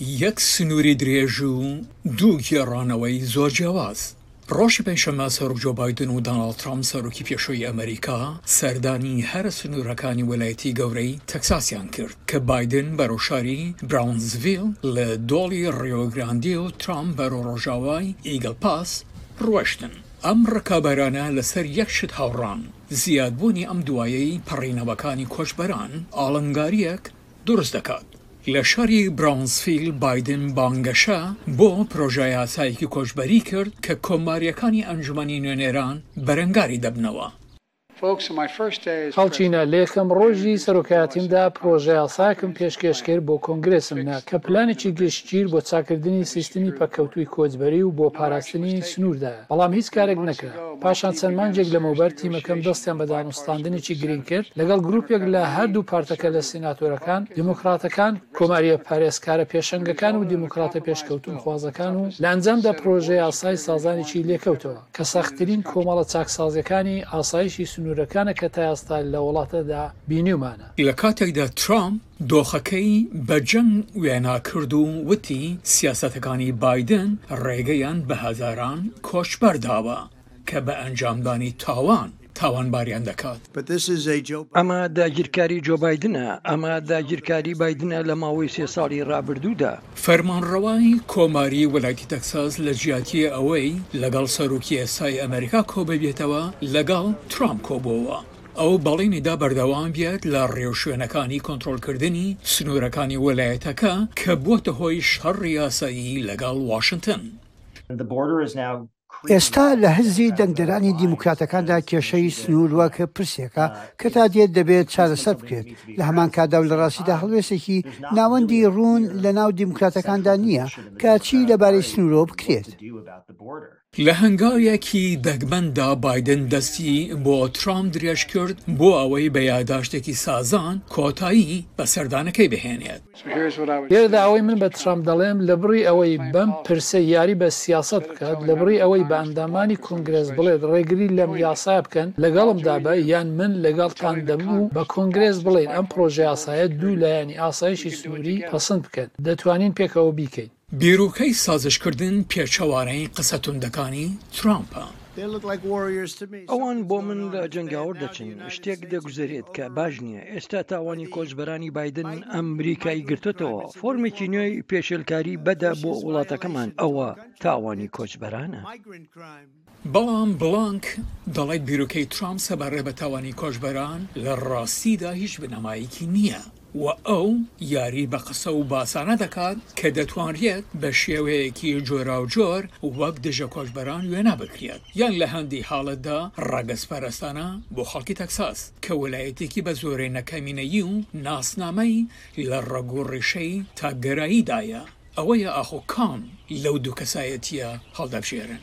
یەک سنووری درێژ و دوو گێڕانەوەی زۆر جیاواز. ڕۆژی پێنجشەممە سەرۆک جۆ بایدن و داناڵد ترامپ سەرۆکی پێشووی ئەمەریکا سەردانی هەرە سنوورەکانی وەلایەتی گەورەی تەکساسیان کرد کە بایدن بەرەو شاری براونسڤیل لە دۆڵی ڕیۆ گراندی و ترامپ بەرەو ڕۆژاوای ئیگڵ پاس ڕۆشتن. ئەم ڕکابەرانە لەسەر یەک شت هاوڕان، زیادبوونی ئەم دوایەی پەڕینەوەکانی کۆچبەران ئاڵنگارییەک دروست دەکات. لە شاری برانسفیل بایدن بانگەشە بۆ پرۆژەیاسایەکی کۆچبەری کرد کە کۆمارییەکانی ئەنجومەنی نوێنەران بەرەنگاری دەبنەوە. خەڵکی نە، لە یەکەم ڕۆژی سەرۆکایەتیمدا پرۆژەیاسایەکم پێشکێش کرد بۆ کۆنگرێسم نە کە پلانێکی گشتگیر بۆ چاککردنی سیستمی پەککەوتووی کۆچبەری و بۆ پاراستنی سنووردایە. بەڵام هیچ کارێک نەکرا. پاشان چەند مانگێک لەمەوبەر تیمەکەم دەستیان بە دانوستاندنێکی گرنگ کرد لەگەڵ گروپێک لە هەردوو پارتەکە لە سیناتۆرەکان، دیموکراتەکان، کۆمارییە پارێزکارە پێشەنگەکان و دیموکراتە پێشکەوتنخوازەکان و لە ئەنجامدا پرۆژەیاسای سازانێکی لێکەوتەوە کە سەختترین کۆمەڵە چاکسازییەکانی ئاسایشی سنوورەکانە کە تائێستا لە وڵاتەدا بینیومانە. لە کاتێکدا ترامپ دۆخەکەی بە جەنگ وێنا کرد و وتی سیاسەتەکانی بایدن ڕێگەیان بە هەزاران کۆچبەر داوە کە بە ئەنجامدانی تاوان تاوانباریان دەکات. ئەمە داگیرکاری جۆ بایدنە، ئەمە داگیرکاری بایدنە لە ماوەی سێ ساڵی ڕابردوودا. فەرمانڕەوای کۆماری وەلایتی تەکساس لە جیاتی ئەوەی لەگەڵ سەرۆکی ئێستای ئەمەریکا کۆببێتەوە، لەگەڵ ترامپ کۆبۆوە. ئەو بەڵێنی دا بەردەوام بیت لە ڕێوشوێنەکانی کۆنترۆڵکردنی سنوورەکانی وەلایەتەکە کە بووەتە هۆی شەڕی یاسایی لەگەڵ واشنتن. ئێستا لە هزری دەنگدەرانی دیموکراتەکاندا کێشەی سنوور وەک پرسێکە کە تا دێت دەبێت چارەسەر بکرێت، لە هەمان کاتدا و لە ڕاستیدا هەڵوێستێکی ناوەندی ڕوون لە ناو دیموکراتەکاندا نییە کە چی لەبارەی سنوورەوە بکرێت. لە هەنگاوێکی دەگمەندا بایدن دەستی بۆ ترامپ درێژ کرد بۆ ئەوەی بە یاداشتێکی سازان کۆتایی بە سەردانەکەی بهێنێت. لێرەدا ئەوەی من بە ترامپ دەڵێم، لەبڕی ئەوەی بەم پرسە یاری بە سیاسەت بکات، لەبڕی ئەوەی بە ئەندامانی کۆنگرێس بڵێت ڕێگری لەم یاسایە بکەن، لەگەڵمدا بە یان من لەگەڵتان دەم و بە کۆنگرێس بڵێین ئەم پڕۆژەیاسایە دوو لایەنی ئاسایشی سنووری پەسند بکەن، دەتوانین پێکەوە بیکەین. بیرۆکەی سازشکردن پێچەوانەی قسە توندەکانی ترامپە. ئەوان بۆ من لە جەنگاوەر دەچن. شتێک دەگوزەرێت کە باش نییە. ئێستا تاوانی کۆچبەرانی بایدن ئەمریکای گرتۆتەوە. فۆرمێکی نوێی پێشێلکاری بەدە بۆ وڵاتەکەمان. ئەوە تاوانی کۆچبەرانە. بەڵام بڵانک دەڵێت بیرۆکەی ترامپ سەبارەت بە تاوانی کۆچبەران لە ڕاستیدا هیچ بنەمایەکی نییە و ئەو یاری بە قسە و باسانە دەکات کە دەتوانرێت بە شێوەیەکی جۆراوجۆر وەک دژە کۆچبەران وێنا بکرێت یان لە هەندی حاڵەتدا ڕەگەزپەرستانە بۆ خەڵکی تەکساس کە وەلایەتێکی بە زۆرێنە کەمینەیی و ناسنامەی لە ڕەگ و ڕیشەی تاکگەراییدایە. ئەوەیە ئاخۆ کام لەو دوو کەسایەتییە هەڵدەبژێرن؟